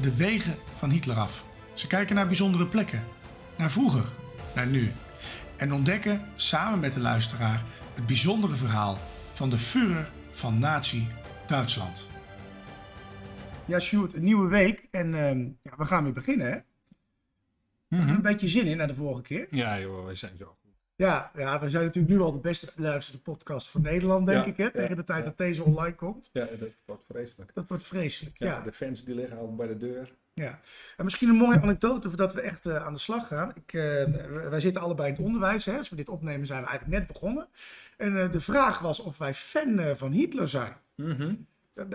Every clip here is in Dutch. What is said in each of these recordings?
de wegen van Hitler af. Ze kijken naar bijzondere plekken, naar vroeger, naar nu. En ontdekken samen met de luisteraar het bijzondere verhaal van de Führer van Nazi Duitsland. Ja, Sjoerd, een nieuwe week en ehm, ja, we gaan weer beginnen. Hè? We hebben Een beetje zin in naar de vorige keer. Ja, joh, wij zijn zo. Ja, ja, we zijn natuurlijk nu al de beste beluisterde podcast van Nederland, denk Ja, ik, hè? ja, tegen de tijd ja. dat deze online komt. Ja, dat wordt vreselijk. Dat wordt vreselijk, Ja. De fans die liggen al bij de deur. Ja, en misschien een mooie anekdote voordat we echt eh, aan de slag gaan. Ik, eh, wij zitten allebei in het onderwijs. Hè. Als we dit opnemen zijn we eigenlijk net begonnen. En eh, de vraag was of wij fan van Hitler zijn. Eh,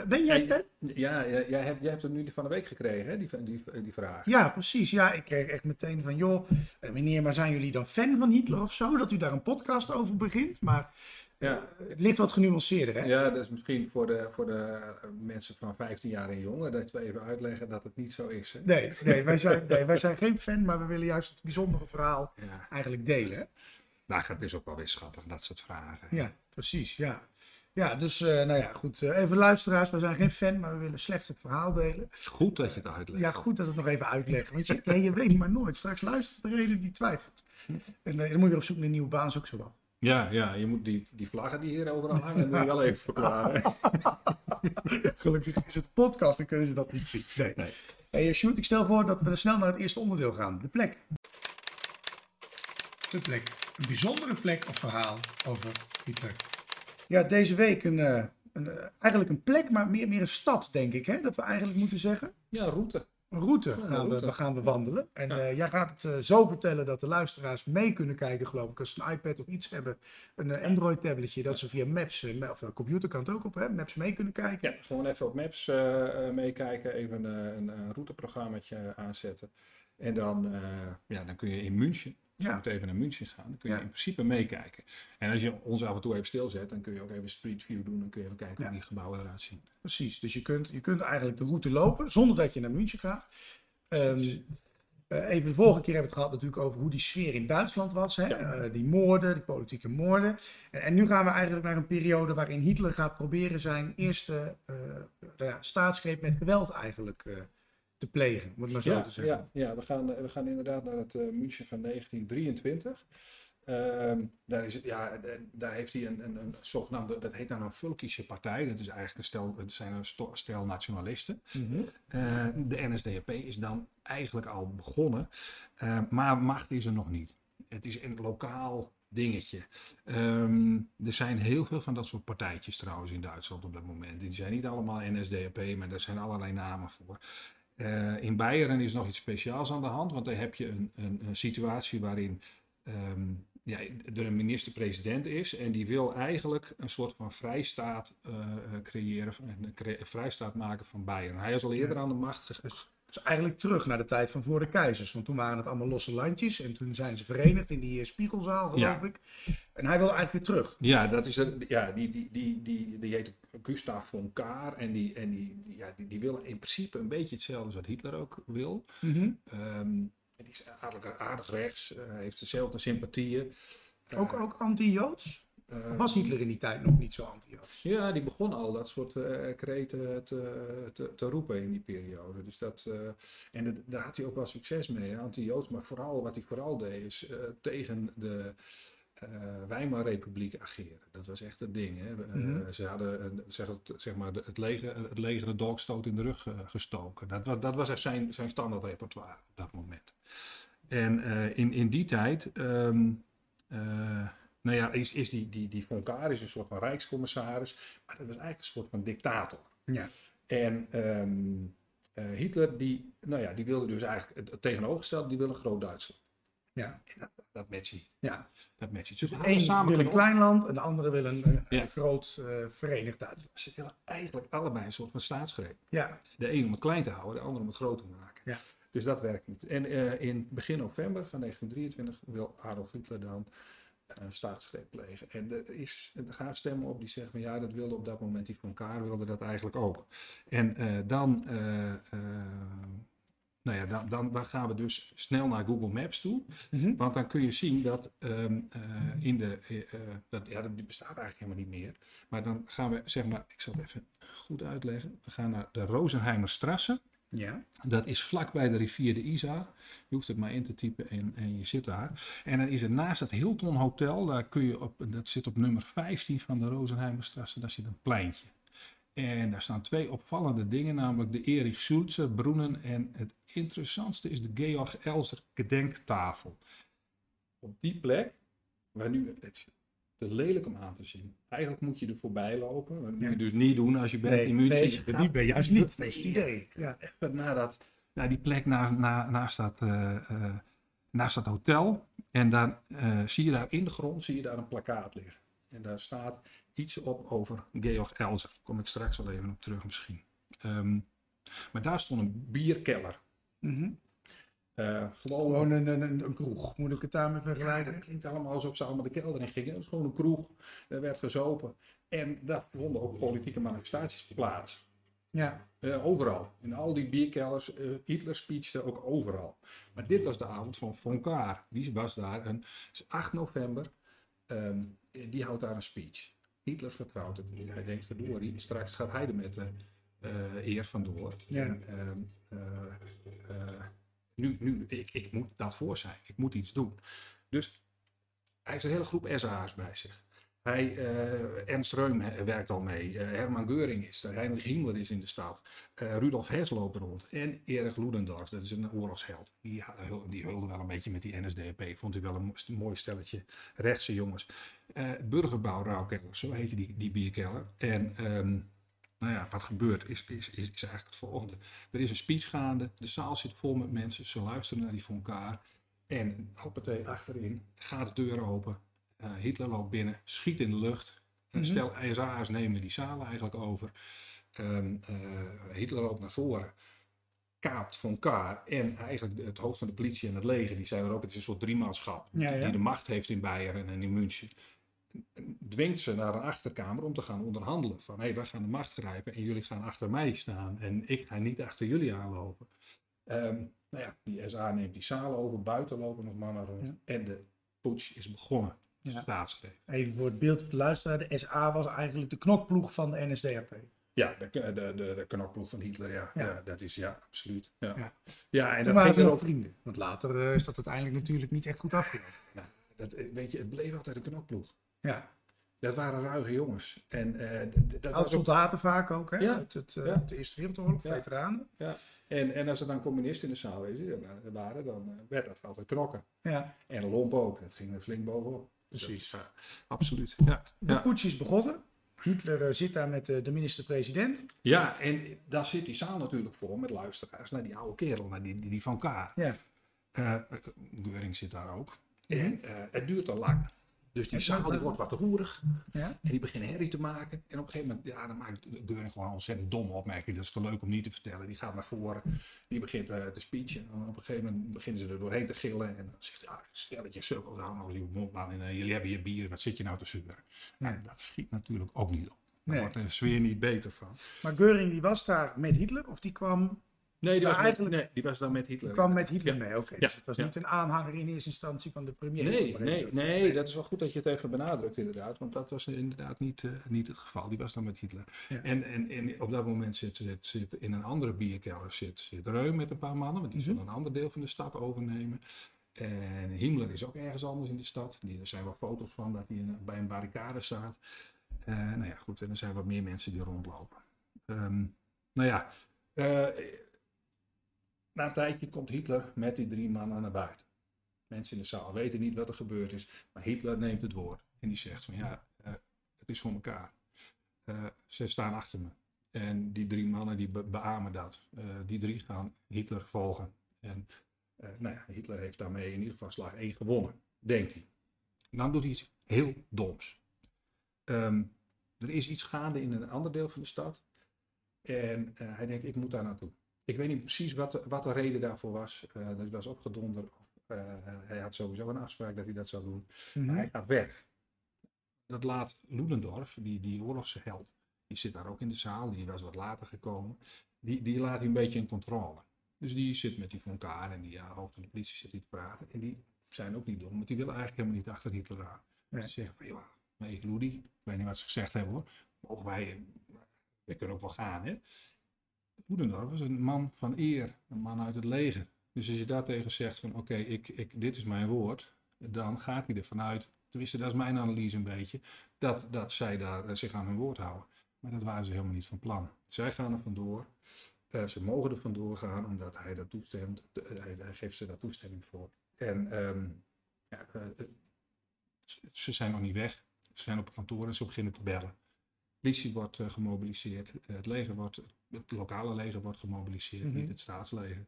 Ben jij? Ja, ja, jij, hebt, jij hebt het nu van de week gekregen, hè, die, die, die vraag. Ja, precies. Ja, ik kreeg echt meteen van, joh, eh, meneer, maar zijn jullie dan fan van Hitler of zo? Dat u daar een podcast over begint. Maar Ja. het ligt wat genuanceerder, hè? Ja, dat is misschien voor de, voor de eh, mensen van 15 jaar en jonger, dat we even uitleggen dat het niet zo is. Hè? Nee, nee, wij zijn, nee, wij zijn geen fan, maar we willen juist het bijzondere verhaal Ja. eigenlijk delen. Nou, het is ook wel weer schattig, dat soort vragen. Ja, precies. Ja, ja dus eh, nou ja, goed. eh, even luisteraars, we zijn geen fan, maar we willen slechts het verhaal delen. Goed dat je het uitlegt. Ja, goed dat we het nog even uitleggen. Want je, ja, je weet maar nooit. Straks luistert er een die twijfelt. En eh, dan moet je weer op zoek naar een nieuwe baan, is ook zo wel. Ja, ja, je moet die, die vlaggen die hier overal hangen, moet je wel even verklaren. Gelukkig is het podcast en kunnen ze dat niet zien. Nee. Nee. Hey, Sjoerd, ik stel voor dat we snel naar het eerste onderdeel gaan. De plek. De plek. Een bijzondere plek of verhaal over Hitler. Ja, deze week een, eh, een, eh, eigenlijk een plek, maar meer, meer een stad, denk ik. Hè? Dat we eigenlijk moeten zeggen. Ja, route. Een route gaan, route. We, we gaan bewandelen. En Ja. eh, jij gaat het zo vertellen dat de luisteraars mee kunnen kijken, geloof ik. Als ze een iPad of iets hebben, een Android-tabletje, dat ze via Maps, of een computer kan het ook op, hè, Maps mee kunnen kijken. Ja, gewoon even op Maps meekijken, even een, een routeprogrammaatje aanzetten. En dan, ja, dan kun je in München, Ja. je moet even naar München gaan, dan kun je Ja. in principe meekijken. En als je ons af en toe even stilzet, dan kun je ook even Street View doen. Dan kun je even kijken Ja. hoe die gebouwen eruit zien. Precies, dus je kunt, je kunt eigenlijk de route lopen zonder dat je naar München gaat. Ehm, eh, even de vorige keer hebben we het gehad natuurlijk over hoe die sfeer in Duitsland was. Hè? Ja. Eh, die moorden, die politieke moorden. En, en nu gaan we eigenlijk naar een periode waarin Hitler gaat proberen zijn eerste nou ja, staatsgreep met geweld eigenlijk eh, te plegen. Om het maar zo Ja, te zeggen. ja, ja we, gaan, eh, we gaan inderdaad naar het eh, München van 1923. Ehm, daar, is, ja, eh, daar heeft hij een, een, een zogenaamde, dat heet dan een Vulkische partij. Dat is eigenlijk een stel, het zijn een sto- stel nationalisten. Mhm. Eh, de NSDAP is dan eigenlijk al begonnen, eh, maar macht is er nog niet. Het is een lokaal dingetje. Ehm, er zijn heel veel van dat soort partijtjes trouwens in Duitsland op dat moment. Die zijn niet allemaal NSDAP, maar er zijn allerlei namen voor. Eh, in Beieren is nog iets speciaals aan de hand, want daar heb je een, een, een situatie waarin ehm, ja, er een minister-president is en die wil eigenlijk een soort van vrijstaat eh, creëren, een cre- vrijstaat maken van Beieren. Hij is al eerder aan de macht gegaan. Dus, eigenlijk terug naar de tijd van voor de keizers. Want toen waren het allemaal losse landjes. En toen zijn ze verenigd in die eh, spiegelzaal, geloof Ja. ik. En hij wil eigenlijk weer terug. Ja, dat is het. Ja, die, die, die, die, die heet Gustav von Kahr. En, die, en die, die- ja, die, die wil in principe een beetje hetzelfde als wat Hitler ook wil. Mhm. Ehm, die is aardig, aardig rechts, eh, heeft dezelfde sympathieën. Eh, Ook, ook anti-Joods? Eh, was Hitler in die tijd nog niet zo anti-Joods? Ja, die begon al dat soort eh kreten te, te, te roepen in die periode. Dus dat, eh, en dat, daar had hij ook wel succes mee, anti-Joods. Maar vooral wat hij vooral deed is tegen de Weimarrepubliek ageren. Dat was echt het ding. Hè. Mhm. Ze hadden zeg het, zeg maar, het, leger, het leger de dolkstoot in de rug gestoken. Dat, was- dat was echt zijn, zijn standaard repertoire op dat moment. En in, in die tijd, ehm, eh, nou ja, is, is die, die, die von Kahr is een soort van rijkscommissaris, maar dat was eigenlijk een soort van dictator. Ja. En ehm, eh, Hitler, die, nou ja, die wilde dus eigenlijk het, het tegenovergestelde, die wilde Groot-Duitsland. Ja. En dat, dat matcht niet. Ja. Dat matcht niet. Dus samen wil een klein land en de andere wil een, Ja. groot eh, verenigd Duitsland. Ze willen eigenlijk allebei een soort van staatsgreep. Ja. De een om het klein te houden, de ander om het groot te maken. Ja. Dus dat werkt niet. En eh, in begin november van 1923 wil Adolf Hitler dan een staatsgreep plegen. En er, is, er gaan stemmen op die zeggen van ja, dat wilde op dat moment die van Kaar wilde dat eigenlijk ook. En eh, dan, eh, nou ja, dan, dan, dan gaan we dus snel naar Google Maps toe. Mhm. Want dan kun je zien dat ehm, eh, in de, dat, ja, dat bestaat eigenlijk helemaal niet meer. Maar dan gaan we, zeg maar, ik zal het even goed uitleggen. We gaan naar de Rosenheimerstrasse. Ja. Dat is vlakbij de rivier de Isar. Je hoeft het maar in te typen en, en je zit daar. En dan is er naast het Hilton Hotel, daar kun je op, dat zit op nummer 15 van de Rosenheimerstrasse, daar zit een pleintje. En daar staan twee opvallende dingen, namelijk de Erich Schulze Broenen en het interessantste is de Georg Elser gedenktafel. Op die plek, waar nu, het te lelijk om aan te zien. Eigenlijk moet je er voorbij lopen. Dat moet je Ja. dus niet doen als je bent Nee, München. nee, Je niet ben juist niet. Dat is het idee. Ja. even naar, dat, naar die plek naast, na, naast, dat, eh, eh, naast dat hotel. En dan eh, zie je daar in de grond zie je daar een plakkaat liggen. En daar staat iets op over Georg Elzer. Daar kom ik straks wel even op terug misschien. Ehm, maar daar stond een bierkeller. Mhm. Gewoon, Gewoon een, een, een, een kroeg. Moet ik het daarmee vergelijken? dat klinkt allemaal alsof ze allemaal de kelder in gingen. Het was gewoon een kroeg. Er werd gezopen. En daar vonden ook politieke manifestaties plaats. Ja. Eh, overal. In al die bierkellers. eh, Hitler speechte ook overal. Maar dit was de avond van Von Kahr. Die was daar. En, het is 8 november. ehm, die houdt daar een speech. Hitler vertrouwt het niet. Hij denkt, verdorie, straks gaat hij er met de eh, eer vandoor. Ja. En, ehm, eh, eh, nu, nu ik, ik moet dat voor zijn. Ik moet iets doen. Dus hij heeft een hele groep SA's bij zich. Hij, eh, Ernst Reum werkt al mee. Eh, Herman Geuring is er. Heinrich Himmler is in de stad. Eh, Rudolf Hess loopt rond. En Erich Ludendorff, dat is een oorlogsheld. Die, die hulde wel een beetje met die NSDAP. Vond hij wel een mo- mooi stelletje rechtse jongens. Burgerbouw Rauwkeller, zo heette die, die bierkeller. En ehm, nou ja, wat gebeurt is, is, is, is eigenlijk het volgende. Er is een speech gaande. De zaal zit vol met mensen. Ze luisteren naar die Kahr. En hoppatee, achterin gaat de deur open. Eh, Hitler loopt binnen, schiet in de lucht. Mhm. stel SA's nemen die zaal eigenlijk over. Ehm, eh, Hitler loopt naar voren, kaapt von Kahr en eigenlijk het hoofd van de politie en het leger. Die zijn er ook, het is een soort Ja, ja. die de macht heeft in Beieren en in München. Dwingt ze naar een achterkamer om te gaan onderhandelen. Van hé, hey, wij gaan de macht grijpen en jullie gaan achter mij staan. En ik ga niet achter jullie aanlopen. Ehm, nou ja, die SA neemt die zaal over. Buiten lopen nog mannen rond. Ja. En de putsch is begonnen. Ja. Staatsgreep. Even voor het beeld op de luisteraar. De SA was eigenlijk de knokploeg van de NSDAP. Ja, de, de, de, de knokploeg van Hitler, ja. Ja. ja. dat is, ja, absoluut. Ja, Ja. ja. en Toen dat waren ze ook, vrienden. Want later eh, is dat uiteindelijk natuurlijk niet echt goed afgelopen. dat, eh, weet je, het bleef altijd een knokploeg. Ja. Dat waren ruige jongens. En eh, dat ook Oud-soldaten vaak ook, hè? Ja. Uit het, eh, Ja. de Eerste Wereldoorlog, Ja. veteranen. Ja, en, en als er dan communisten in de zaal waren, dan eh, werd dat altijd knokken. Ja, En lomp ook, dat ging er flink bovenop. Precies. dat, absoluut. Ja, de putsch is begonnen. Hitler zit daar met de minister-president. ja, en daar zit die zaal natuurlijk vol met luisteraars naar die oude kerel, naar die, die, die van Kaar. Ja. Eh Geuring zit daar ook. Mhm. En het duurt al lang. Dus die zaal die wordt wat roerig. Ja. En die beginnen herrie te maken. En op een gegeven moment, ja, dan maakt Geuring gewoon een ontzettend domme opmerking. Dat is te leuk om niet te vertellen. Die gaat naar voren. Die begint eh, te speechen. En op een gegeven moment beginnen ze er doorheen te gillen. En dan zegt hij, ja, stelletje sukkels, hou nou uw mond aan. En eh, jullie hebben je bier, wat zit je nou te zeuren? Ja. En dat schiet natuurlijk ook niet op. Daar Nee. wordt de sfeer niet beter van. Maar Göring die was daar met Hitler, of die kwam, Nee, die, was, met, eigenlijk- nee, die was dan met Hitler. die kwam met Hitler mee? Oké, Ja. dus het was niet een aanhanger in eerste instantie van de premier. Nee, nee, nee, dat is wel goed dat je het even benadrukt inderdaad. Want dat was inderdaad niet, eh, niet het geval. Die was dan met Hitler. En, en, en op dat moment zit, zit, zit in een andere bierkelder zit, zit Reum met een paar mannen. Want die Mhm. zullen een ander deel van de stad overnemen. En Himmler is ook ergens anders in de stad. Die, er zijn wel foto's van dat hij bij een barricade staat. Eh, nou ja, goed. En er zijn wat meer mensen die rondlopen. Ehm, nou ja, eh, na een tijdje komt Hitler met die drie mannen naar buiten. Mensen in de zaal weten niet wat er gebeurd is. Maar Hitler neemt het woord. En die zegt van ja, eh, het is voor elkaar. Eh, ze staan achter me. En die drie mannen die be- beamen dat. Eh, die drie gaan Hitler volgen. En nou ja, Hitler heeft daarmee in ieder geval slag 1 gewonnen. Denkt hij. En dan doet hij iets heel doms. Ehm, er is iets gaande in een ander deel van de stad. En hij denkt, ik moet daar naartoe. Ik weet niet precies wat de, wat de reden daarvoor was. Eh dat was opgedonder. Of, eh, hij had sowieso een afspraak dat hij dat zou doen. Maar hij gaat weg. Dat laat Ludendorff, die, die oorlogsheld, die zit daar ook in de zaal. Die was wat later gekomen. Die, die laat hij een beetje in controle. Dus die zit met die Von Kaar en die ja, hoofd van de politie zit die te praten. En die zijn ook niet dom, want die willen eigenlijk helemaal niet achter Hitler aan. Nee. Ze zeggen van, ja, nee, Ludi, ik weet niet wat ze gezegd hebben hoor. Mogen wij, we kunnen ook wel gaan hè. Ludendorff was een man van eer, een man uit het leger. Dus als je daartegen zegt van oké, ik, ik, dit is mijn woord, dan gaat hij ervan uit, tenminste dat is mijn analyse een beetje, dat, dat zij daar eh, zich aan hun woord houden. Maar dat waren ze helemaal niet van plan. Zij gaan er vandoor. Eh, ze mogen er vandoor gaan omdat hij dat toestemt. De- eh, hij, hij geeft ze daar toestemming voor. En ehm, ja, ze- zijn nog niet weg. Ze zijn op het kantoor en ze beginnen te bellen. Politie wordt gemobiliseerd. Het leger wordt, het lokale leger wordt gemobiliseerd, Mhm. niet het staatsleger.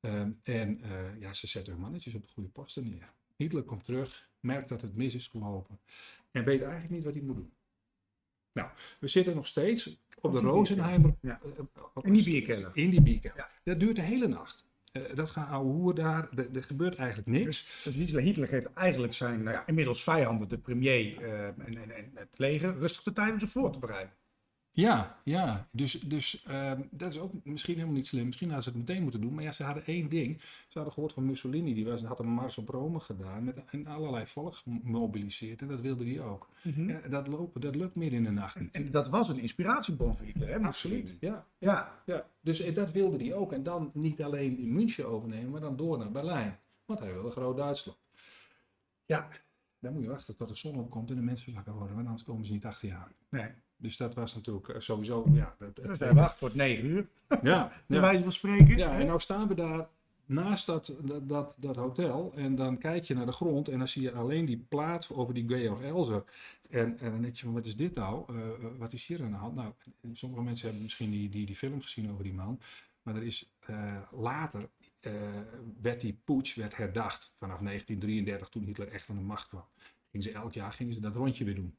Ehm, en eh, ja, ze zetten hun mannetjes op de goede posten neer. Hitler komt terug, merkt dat het mis is gelopen en weet eigenlijk niet wat hij moet doen. Nou, we zitten nog steeds op, Op de. Ja. eh, op- In die bierkelder. In die bierkelder. Ja. Dat duurt de hele nacht. Eh, dat gaan ouwe hoer daar. Er, gebeurt eigenlijk niks. Dus Hitler, Hitler geeft eigenlijk zijn nou ja, inmiddels vijanden, de premier eh, en, en, en het leger, rustig de tijd om zich voor te bereiden. Ja, ja. Dus, dus ehm, dat is ook misschien helemaal niet slim. Misschien hadden ze het meteen moeten doen. Maar ja, ze hadden één ding. Ze hadden gehoord van Mussolini. Die was, had een mars op Rome gedaan. Met en allerlei volk gemobiliseerd. En dat wilde hij ook. Ja, dat, loopt, dat lukt midden in de nacht niet. En dat was een inspiratiebron voor Hitler, hè? Absoluut. Mussolini. Ja, Ja, ja. Dus eh, dat wilde hij ook. En dan niet alleen in München overnemen. Maar dan door naar Berlijn. Want hij wilde Groot-Duitsland. Ja, dan moet je wachten tot de zon opkomt en de mensen wakker worden. Want anders komen ze niet achter je aan. nee. Dus dat was natuurlijk eh, sowieso. Ja, dat, Dus wacht voor negen uur, ja, bij ja. wijze van spreken. Ja, en nou staan we daar naast dat, dat, dat, hotel en dan kijk je naar de grond en dan zie je alleen die plaat over die Georg Elzer. En, en dan denk je van, wat is dit nou? Eh, eh, wat is hier aan de hand? Nou, sommige mensen hebben misschien die, die, die film gezien over die man. Maar er is later, werd die putsch werd herdacht vanaf 1933 toen Hitler echt aan de macht kwam. Gingen ze elk jaar gingen ze dat rondje weer doen.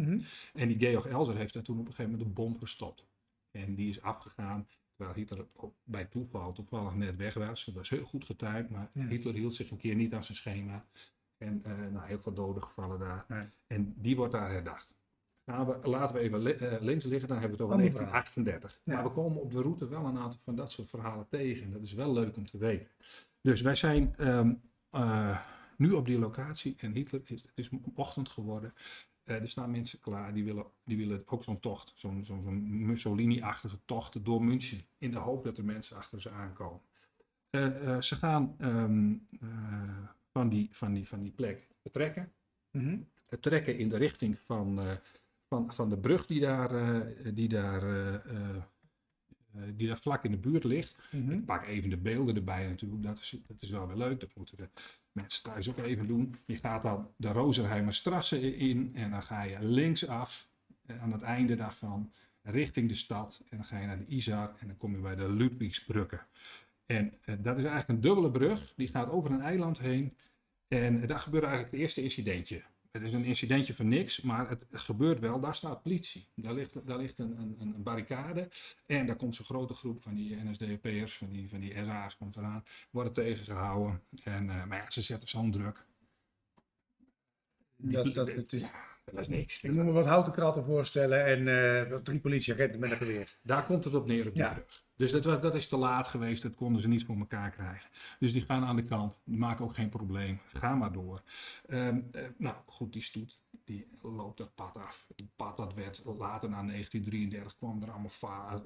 Mhm. En die Georg Elzer heeft daar toen op een gegeven moment de bom verstopt. En die is afgegaan terwijl Hitler bij toeval toevallig net weg was. Dat was heel goed getimed, maar Ja. Hitler hield zich een keer niet aan zijn schema. En eh, nou, heel veel doden gevallen daar. En die wordt daar herdacht. Nou, we, laten we even li- eh, links liggen, dan hebben we het over Ander 1938. Ja. Maar we komen op de route wel een aantal van dat soort verhalen tegen. En dat is wel leuk om te weten. Dus wij zijn ehm, eh, nu op die locatie en Hitler is, het is ochtend geworden. Eh, er staan mensen klaar die willen, die willen ook zo'n tocht, zo'n zo'n zo'n Mussolini-achtige tocht door München. In de hoop dat er mensen achter ze aankomen. Eh, eh, ze gaan ehm, eh, van, die, van, die, van die plek vertrekken. Het trekken in de richting van, van, van de brug die daar, die, daar, die daar vlak in de buurt ligt. Mhm. Ik pak even de beelden erbij natuurlijk. Dat is, dat is wel weer leuk. Dat moeten de mensen thuis ook even doen. Je gaat dan de Rozenheimer Strasse in en dan ga je linksaf eh, aan het einde daarvan richting de stad. En dan ga je naar de Isar en dan kom je bij de Ludwigsbrugge. En eh, dat is eigenlijk een dubbele brug. Die gaat over een eiland heen. En daar gebeurt eigenlijk het eerste incidentje. Het is een incidentje van niks, maar het gebeurt wel. Daar staat politie. Daar ligt, daar ligt een, een, een barricade. En daar komt zo'n grote groep van die NSDAP'ers, van die, van die SA's komt eraan. Worden tegengehouden. En, eh, maar ja, ze zetten zo'n druk. Die- Dat, dat, het is, ja, dat is niks. ik moet me wat houten kratten voorstellen en eh, drie politieagenten met een geweer. Daar komt het op neer op die Ja. brug. Dus dat, dat is te laat geweest, dat konden ze niet voor elkaar krijgen. Dus die gaan aan de kant, die maken ook geen probleem. Ga maar door. Ehm, eh, nou goed, die stoet, die loopt dat pad af. Het pad dat werd later na 1933 kwam er allemaal va-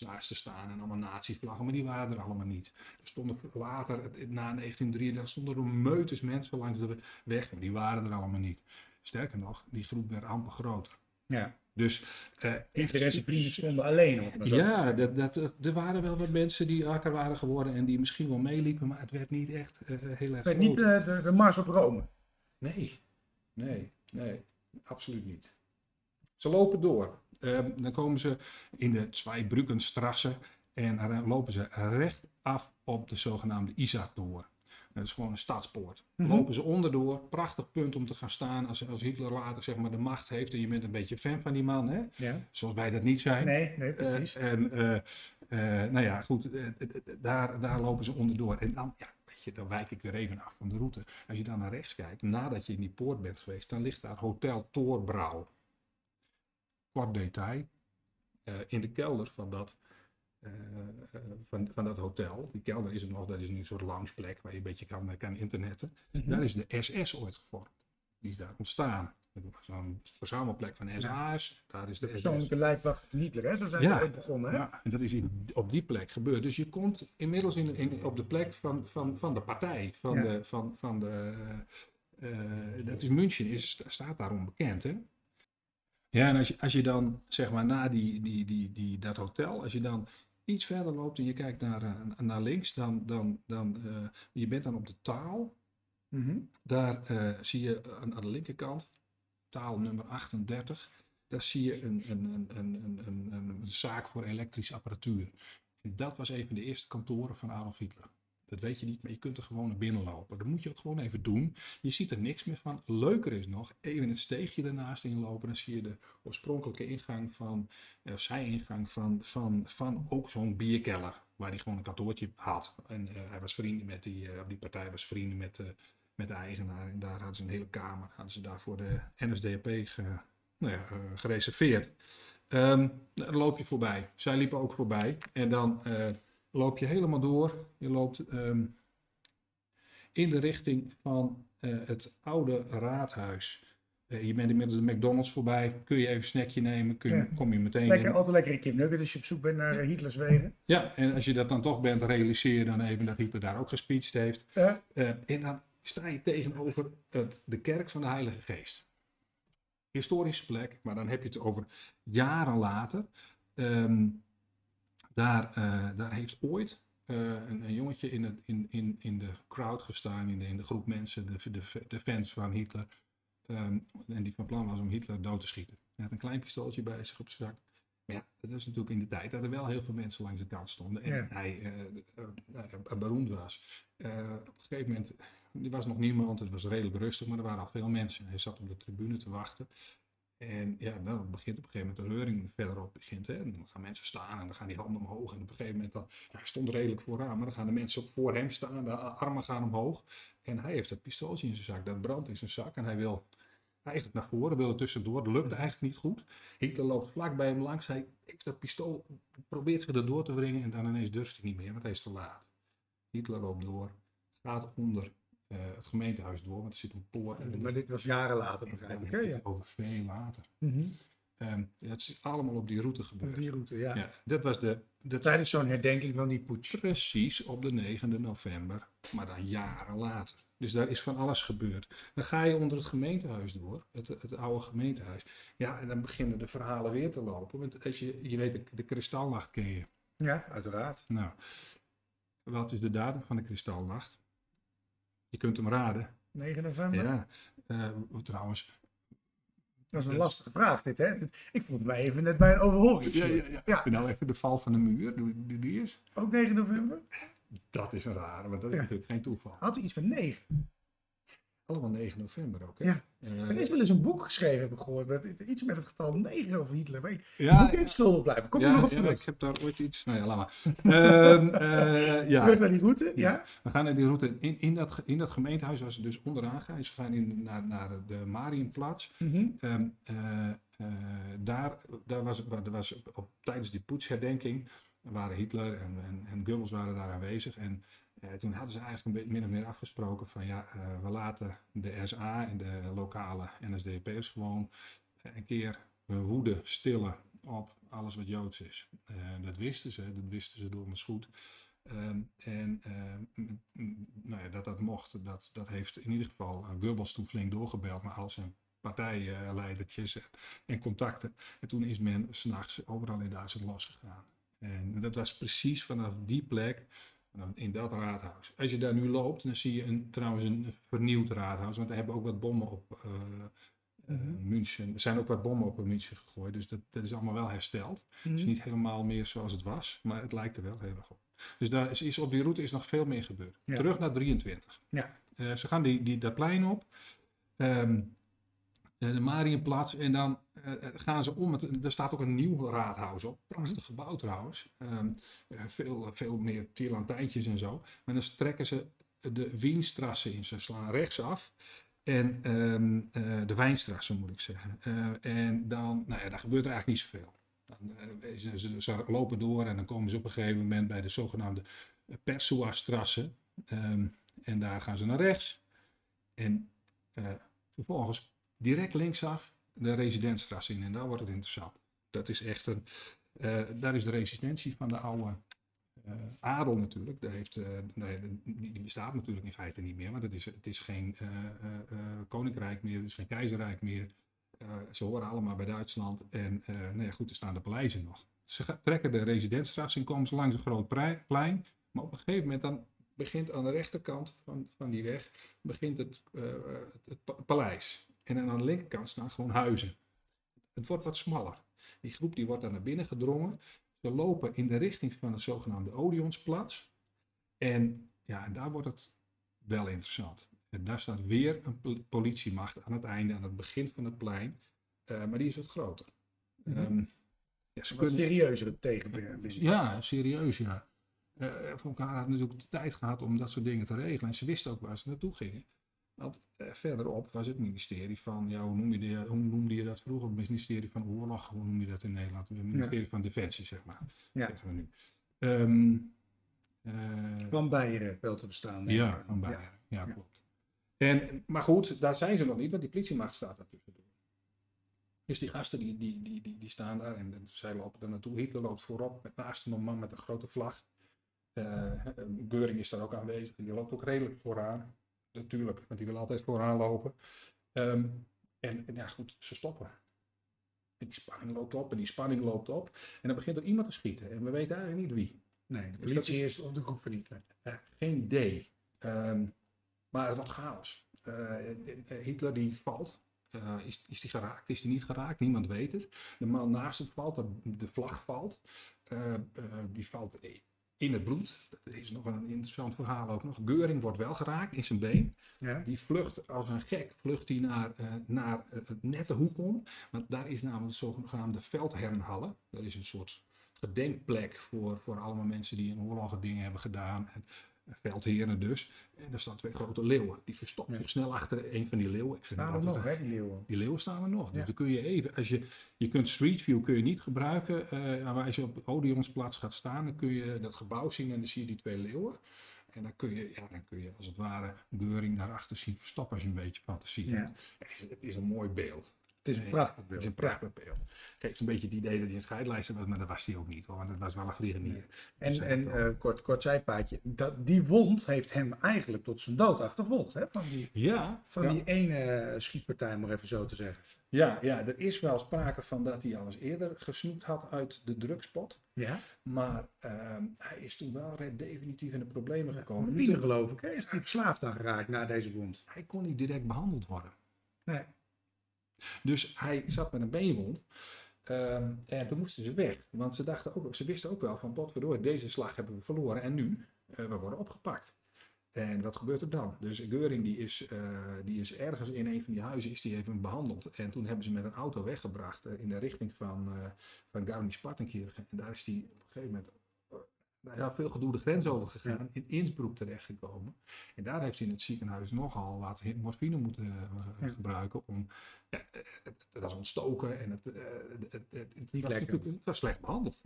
naast te staan en allemaal nazi-vlaggen, maar die waren er allemaal niet. Er stonden later, na 1933, stonden er meutes mensen langs de weg, maar die waren er allemaal niet. Sterker nog, die groep werd amper groter. Ja. Dus eh, Hitler en zijn vrienden stonden alleen. ja, dat, dat, er waren wel wat mensen die wakker waren geworden en die misschien wel meeliepen, maar het werd niet echt eh, heel erg Het werd niet eh, de, de Mars op Rome. Nee, nee, nee, absoluut niet. Ze lopen door. Ehm, dan komen ze in de Zweibrückenstrasse en dan lopen ze recht af op de zogenaamde Isar-toren. Dat is gewoon een stadspoort. Mhm. Lopen ze onderdoor, prachtig punt om te gaan staan als, als Hitler later zeg maar, de macht heeft en je bent een beetje fan van die man, hè? Ja. zoals wij dat niet zijn. Nee, nee, Eh, precies. en eh, eh, nou ja, goed, eh, eh, eh, daar, daar lopen ze onderdoor. En dan, ja, weet je, dan wijk ik weer even af van de route. Als je dan naar rechts kijkt, nadat je in die poort bent geweest, dan ligt daar Hotel Toorbrouw. Kort detail. eh, in de kelder van dat, eh, eh, van, van dat hotel, die kelder is er nog, dat is nu een soort loungeplek waar je een beetje kan, kan internetten. Mhm. Daar is de SS ooit gevormd. Die is daar ontstaan. Zo'n verzamelplek van SA's. Daar is De de, persoonlijke lijfwacht van Hitler, hè? Zo zijn Ja. we ooit begonnen, hè? ja, en dat is in, op die plek gebeurd. Dus je komt inmiddels in, in, op de plek van, van, van de partij. Van Ja. de, van, van de, eh, dat is München, is, staat daarom bekend. Hè? Ja, en als je, als je dan, zeg maar, na die, die, die, die, dat hotel, als je dan iets verder loopt en je kijkt naar, eh, naar links, dan, dan, dan eh, je bent dan op de taal. Mhm. Daar eh, zie je aan, aan de linkerkant, taal nummer 38, daar zie je een, een, een, een, een, een, een, een zaak voor elektrische apparatuur. En dat was een van de eerste kantoren van Adolf Hitler. Dat weet je niet, maar je kunt er gewoon naar binnen lopen. Dat moet je ook gewoon even doen. Je ziet er niks meer van. Leuker is nog, even het steegje ernaast inlopen. Dan zie je de oorspronkelijke ingang van, eh, of zij-ingang van, van, van ook zo'n bierkeller. Waar hij gewoon een kantoortje had. En eh, hij was vrienden met die, eh, die partij was vrienden met, met de eigenaar. En daar hadden ze een hele kamer. Hadden ze daar voor de NSDAP ge, nou ja, gereserveerd. Ehm daar loop je voorbij. Zij liepen ook voorbij. En dan loop je helemaal door. Je loopt ehm, in de richting van eh, het oude raadhuis. Eh, je bent inmiddels de McDonald's voorbij. Kun je even een snackje nemen? Kun je, Ja. Kom je meteen Lekker, in. altijd lekker kip nugget als je op zoek bent naar eh, Hitlers wegen. Ja, en als je dat dan toch bent, realiseer je dan even dat Hitler daar ook gespeecht heeft. Ja. En dan sta je tegenover het, de kerk van de Heilige Geest. Historische plek, maar dan heb je het over jaren later. Ehm, daar, eh, daar heeft ooit eh, een, een jongetje in, het, in, in, in de crowd gestaan, in de, in de groep mensen, de, de, de fans van Hitler. Ehm, en die van plan was om Hitler dood te schieten. Hij had een klein pistooltje bij zich op zijn zak. Maar ja, dat was natuurlijk in de tijd dat er wel heel veel mensen langs de kant stonden. En Ja. hij eh, beroemd was. Op een gegeven moment, er was nog niemand, het was redelijk rustig, maar er waren al veel mensen. Hij zat op de tribune te wachten. En ja, dan begint op een gegeven moment de reuring verderop begint. Hè. En dan gaan mensen staan en dan gaan die handen omhoog. En op een gegeven moment ja, hij stond redelijk vooraan, maar dan gaan de mensen voor hem staan, de armen gaan omhoog. En hij heeft dat pistooltje in zijn zak, dat brandt in zijn zak en hij wil eigenlijk naar voren, wil er tussendoor. Dat lukt eigenlijk niet goed. Hitler loopt vlak bij hem langs, hij heeft dat pistool, probeert zich erdoor te wringen en dan ineens durft hij niet meer, want hij is te laat. Hitler loopt door, gaat onder eh, het gemeentehuis door, want er zit een poort. en Maar dit was jaren later, begrijp ik. Ja. Over veel later. Mhm. Ehm, dat is allemaal op die route Op gebeurd. die route, ja. Ja, dat was de, de Tijdens zo'n herdenking van die putsch. precies op de 9e november, maar dan jaren later. Dus daar is van alles gebeurd. Dan ga je onder het gemeentehuis door, het, het oude gemeentehuis. Ja, en dan beginnen de verhalen weer te lopen. Want als je, je weet, de, de kristalnacht ken je. Ja, uiteraard. Nou, wat is de datum van de kristalnacht? Je kunt hem raden. 9 november. Ja, eh, trouwens. Dat is een lastige vraag dit, hè? Ik voelde mij even net bij een overhoring. Ja, ja, nou even de val van de muur? Doe, die eens. ook 9 november. Dat is een rare, want dat is natuurlijk geen toeval. Had hij iets met 9. Allemaal 9 november ook, hè? Ja. Eh, Er is wel eens een boek geschreven, heb ik gehoord. Met, iets met het getal 9 over Hitler. Maar ik ja, moet even schuldig blijven. Kom er ja, nog op ja, terug. ik heb daar ooit iets... Nou ja, laat maar. Ehm, eh, ja. Terug naar die route, ja. Ja. We gaan naar die route. In, in, dat, in dat gemeentehuis waar ze dus onderaan gaan. Ze gaan in, naar, naar de Marienplaats. Ehm, eh, eh, daar, daar was, waar- er was op, tijdens die poetsherdenking waren Hitler en, en, en Goebbels waren daar aanwezig. En eh, toen hadden ze eigenlijk een min of meer afgesproken van ja, eh, we laten de SA en de lokale NSDAP'ers gewoon eh, een keer hun woede stillen op alles wat Joods is. Dat wisten ze, dat wisten ze donders goed. Ehm, en ehm, nou ja, dat dat mocht, dat, dat heeft in ieder geval Goebbels toen flink doorgebeld naar al zijn partijleidertjes en, en contacten. En toen is men s'nachts overal in Duitsland losgegaan. En dat was precies vanaf die plek, in dat raadhuis. Als je daar nu loopt, dan zie je een, trouwens een vernieuwd raadhuis. Want daar hebben ook wat bommen op Mhm. München. Er zijn ook wat bommen op München gegooid. Dus dat, dat is allemaal wel hersteld. Het is niet helemaal meer zoals het was, maar het lijkt er wel heel erg op. Dus daar is, is, op die route is nog veel meer gebeurd. Ja. Terug naar 23. Ja. Eh, ze gaan die, die, dat plein op. Ehm, eh, de Marienplatz. En dan eh, gaan ze om. Er staat ook een nieuw raadhuis op. Prachtig gebouw trouwens. Ehm, eh, veel, veel meer tierlantijntjes en zo. Maar dan trekken ze de Wienstrasse in. Ze slaan rechtsaf. En ehm, eh, de Wijnstrasse moet ik zeggen. Eh, en dan, nou ja, daar gebeurt er eigenlijk niet zoveel. Dan, eh, ze, ze, ze lopen door en dan komen ze op een gegeven moment bij de zogenaamde Persua-strasse. Ehm, en daar gaan ze naar rechts. En eh, vervolgens direct linksaf de Residentstrasse in. En daar wordt het interessant. Dat is echt een. eh, daar is de resistentie van de oude eh, adel natuurlijk. Daar heeft, eh, nee, die, bestaat natuurlijk in feite niet meer. Want het is, het is geen koninkrijk meer, het is geen keizerrijk meer. Ze horen allemaal bij Duitsland. En eh nou goed, er staan de paleizen nog. Ze trekken de Residentstrasse en komen ze langs een groot plein. Maar op een gegeven moment dan begint aan de rechterkant van, van die weg begint het, het, het pa- paleis. En aan de linkerkant staan gewoon huizen. Het wordt wat smaller. Die groep die wordt daar naar binnen gedrongen. Ze lopen in de richting van de zogenaamde Odeonsplatz. En ja, en daar wordt het wel interessant. En daar staat weer een pol- politiemacht aan het einde, aan het begin van het plein. Eh, maar die is wat groter. Ehm, ja, ze kunnen, serieuzere tegenbeweging. ja, serieus, ja. Eh Van elkaar had natuurlijk de tijd gehad om dat soort dingen te regelen. En ze wisten ook waar ze naartoe gingen. Want eh, verderop was het ministerie van, ja, hoe, noem je hoe noemde je dat vroeger? Het ministerie van Oorlog, hoe noem je dat in Nederland? Het ministerie van Defensie, zeg maar. Ja. Zeggen we nu. Ehm, eh, Van Beieren wel te verstaan. ja, van Beieren. Ja, Ja. klopt. En, maar goed, daar zijn ze nog niet, want die politiemacht staat daartussen. Dus die gasten die, die, die, die, die staan daar en, en zij lopen er naartoe. Hitler loopt voorop met naast hem een man met een grote vlag. Eh Geuring is daar ook aanwezig en die loopt ook redelijk vooraan. Natuurlijk, want die wil altijd vooraan lopen. Ehm, en, en ja, goed, ze stoppen. En die spanning loopt op en die spanning loopt op. En dan begint er iemand te schieten. En we weten eigenlijk niet wie. Nee, de dat politie is of de groep van Hitler. Eh, geen idee. Ehm, maar het wordt chaos. Eh, eh, Hitler die valt. Eh, is, is die geraakt? Is die niet geraakt? Niemand weet het. De man naast hem valt, de, de vlag valt. Die valt in het bloed. Dat is nog een interessant verhaal ook nog. Geuring wordt wel geraakt in zijn been. Ja. Die vlucht als een gek, vlucht hij naar, eh, naar eh, net de hoek om. Want daar is namelijk de zogenaamde veldhernhallen. Dat is een soort gedenkplek voor, voor allemaal mensen die in oorlogen dingen hebben gedaan. En veldheren dus. En er staan twee grote leeuwen. Die verstoppen Ja. zich snel achter een van die leeuwen. Ik vind Staan er dat nog, altijd- hè, die leeuwen. die leeuwen staan er nog. Dus dan kun je even, als je, je kunt Street View kun je niet gebruiken. eh, maar als je op Odeonsplaats gaat staan, dan kun je dat gebouw zien en dan zie je die twee leeuwen. En dan kun je, ja, dan kun je als het ware Geuring daarachter zien verstoppen als je een beetje fantasie Ja. hebt. Het is, het is een mooi beeld. Het is een prachtig Het beeld. is een prachtig beeld. Het heeft een beetje het idee dat hij een scheidlijster was, maar dat was hij ook niet hoor. Want het was wel een vliegenier. En, Dus, en eh, eh, kort, kort zijpaadje, dat, die wond heeft hem eigenlijk tot zijn dood achtervolgd. Hè? Van, die, ja, van ja. die ene schietpartij, om maar even zo te zeggen. Ja, ja, er is wel sprake van dat hij al eens eerder gesnoept had uit de drugspot. Ja, Maar ehm, hij is toen wel redelijk definitief in de problemen gekomen. Niet- geloof ik. Hè? Is hij verslaafd aan geraakt na deze wond? Hij kon niet direct behandeld worden. Nee. Dus hij zat met een beenwond. Ehm, en toen moesten ze weg. Want ze, dachten ook, ze wisten ook wel van, potverdorie, deze slag hebben we verloren. En nu, eh, we worden opgepakt. En wat gebeurt er dan? Dus Geuring die is, eh, die is ergens in een van die huizen is die even behandeld. En toen hebben ze met een auto weggebracht eh, in de richting van, uh, van. En daar is hij op een gegeven moment nou ja, veel gedoe de grens over gegaan. In Innsbruck terechtgekomen. En daar heeft hij in het ziekenhuis nogal wat morfine moeten gebruiken. Om, ja, eh, het, het was ontstoken en het, eh, het, het, Niet was, lekker. het was slecht behandeld.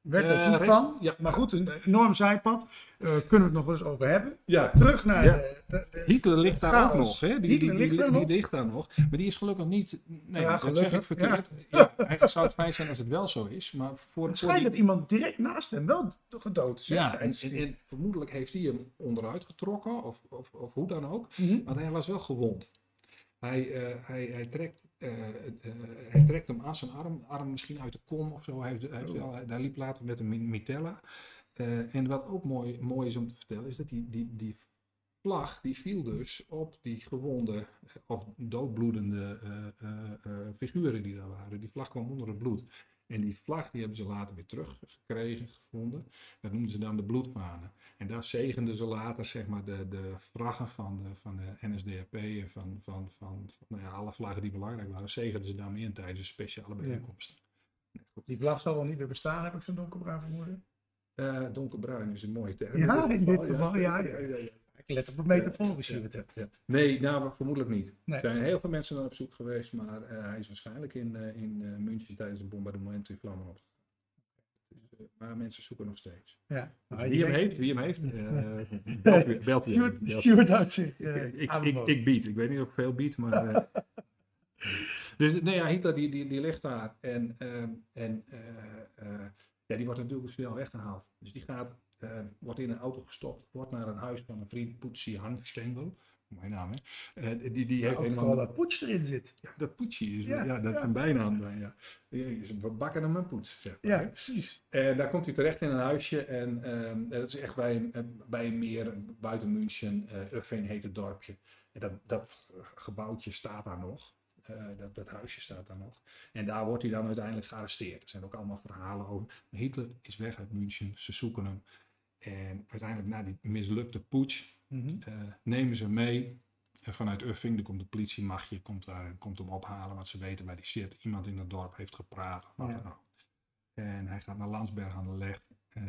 Werd er Eh, goed van. ja. Maar goed, een enorm zijpad. Eh, kunnen we het nog wel eens over hebben. Ja, Terug naar Ja. de, de, de- Hitler ligt daar ook nog. Hè? Die, Hitler die, ligt die, daar die nog? ligt daar nog. Maar die is gelukkig niet. Nee, Ja, dat zeg ik gelukkig, verkeerd. Ja. eigenlijk zou het fijn zijn als het wel zo is. Maar voor, Het voor schijnt die- dat iemand direct naast hem wel gedood is. Ja, en, vermoedelijk heeft hij hem onderuit getrokken. Of, of, of hoe dan ook. Mhm. Want hij was wel gewond. Hij, eh, hij, hij, trekt, eh, hij trekt hem aan zijn arm, arm misschien uit de kom of zo. Hij, heeft, hij, heeft Oh. wel- hij- hij liep later met een mi- mitella. En wat ook mooi, mooi is om te vertellen, is dat die, die, die vlag die viel dus op die gewonde of doodbloedende figuren die daar waren. Die vlag kwam onder het bloed. En die vlag die hebben ze later weer teruggekregen, gevonden. Dat noemden ze dan de bloedmanen. En daar zegenden ze later zeg maar, de, de vlaggen van de, van de NSDAP en van, van, van, van nou ja, alle vlaggen die belangrijk waren, zegenden ze daarmee in tijdens speciale bijeenkomsten. Nee, goed. Die vlag zal wel niet meer bestaan, heb ik zo'n donkerbruin vermoeden. Eh, donkerbruin is een mooie term. Ja, in dit geval, ja, ja, let op het metaforisch Ja, hier. ja, ja. Nee, nou, vermoedelijk niet. Nee. Er zijn heel veel mensen naar op zoek geweest, maar eh, hij is waarschijnlijk in, eh, in eh, München tijdens het bombardement in vlammen op. Dus, maar mensen zoeken nog steeds. Ja. Dus Nou, wie hem heeft, wie hem heeft, belt, belt hij even. Stuart, eh, ik, ik, ik, bied. Ik weet niet of ik veel bied, maar. dus nee, ja, Hitler die, die, die ligt daar. En, ehm, en ja, die wordt natuurlijk snel weggehaald. Dus die gaat, eh, wordt in een auto gestopt, wordt naar een huis van een vriend, Poetsi Hanfstengel. Mooie naam, hè? Eh, die, die heeft Ook helemaal. dat poets erin zit. Ja, dat Poetsi is, Ja, ja, dat is ja. een bijnaam. dan, Ja. We bakken hem een poets, zeg maar, Ja, hè. precies. En daar komt hij terecht in een huisje. En ehm, dat is echt bij, een- eh, bij een meer buiten München. Uffing heet het dorpje. En dat, dat gebouwtje staat daar nog. Dat, dat huisje staat daar nog. En daar wordt hij dan uiteindelijk gearresteerd. Er zijn ook allemaal verhalen over. Hitler is weg uit München. Ze zoeken hem. En uiteindelijk na die mislukte putsch Mhm. eh, nemen ze mee. En vanuit Uffing, er komt de politiemachtje, komt daar en komt hem ophalen. Want ze weten waar die zit. Iemand in het dorp heeft gepraat of wat Ja. dan ook. En hij gaat naar Landsberg aan de Leg. eh,